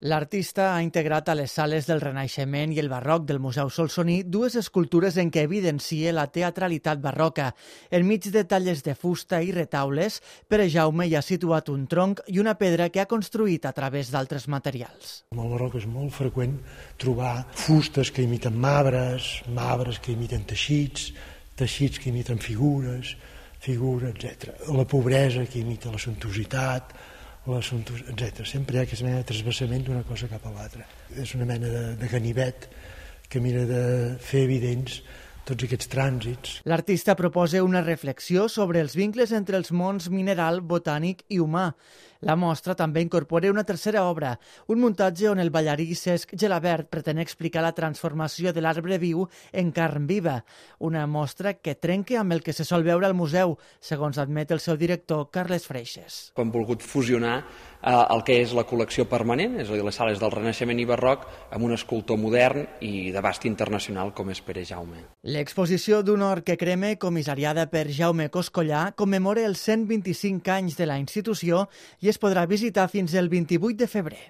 L'artista ha integrat a les sales del Renaixement i el Barroc del Museu Solsoní dues escultures en què evidencia la teatralitat barroca. Enmig de talles de fusta i retaules, Pere Jaume hi ha situat un tronc i una pedra que ha construït a través d'altres materials. En el barroc és molt freqüent trobar fustes que imiten marbres, marbres que imiten teixits, teixits que imiten figures, figures, etc. La pobresa que imita la suntuositat, l'assumpte, etc. Sempre hi ha aquesta mena de trasbassament d'una cosa cap a l'altra. És una mena de, de ganivet que mira de fer evidents tots aquests trànsits. L'artista proposa una reflexió sobre els vincles entre els mons mineral, botànic i humà. La mostra també incorpora una tercera obra, un muntatge on el ballarí Cesc Gelabert pretén explicar la transformació de l'arbre viu en carn viva, una mostra que trenca amb el que se sol veure al museu, segons admet el seu director Carles Freixes. Hem volgut fusionar eh, el que és la col·lecció permanent, és a dir, les sales del Renaixement i Barroc, amb un escultor modern i d'abast internacional com és Pere Jaume. L'exposició d'un or que creme, comissariada per Jaume Coscollà, commemora els 125 anys de la institució i es podrà visitar fins el 28 de febrer.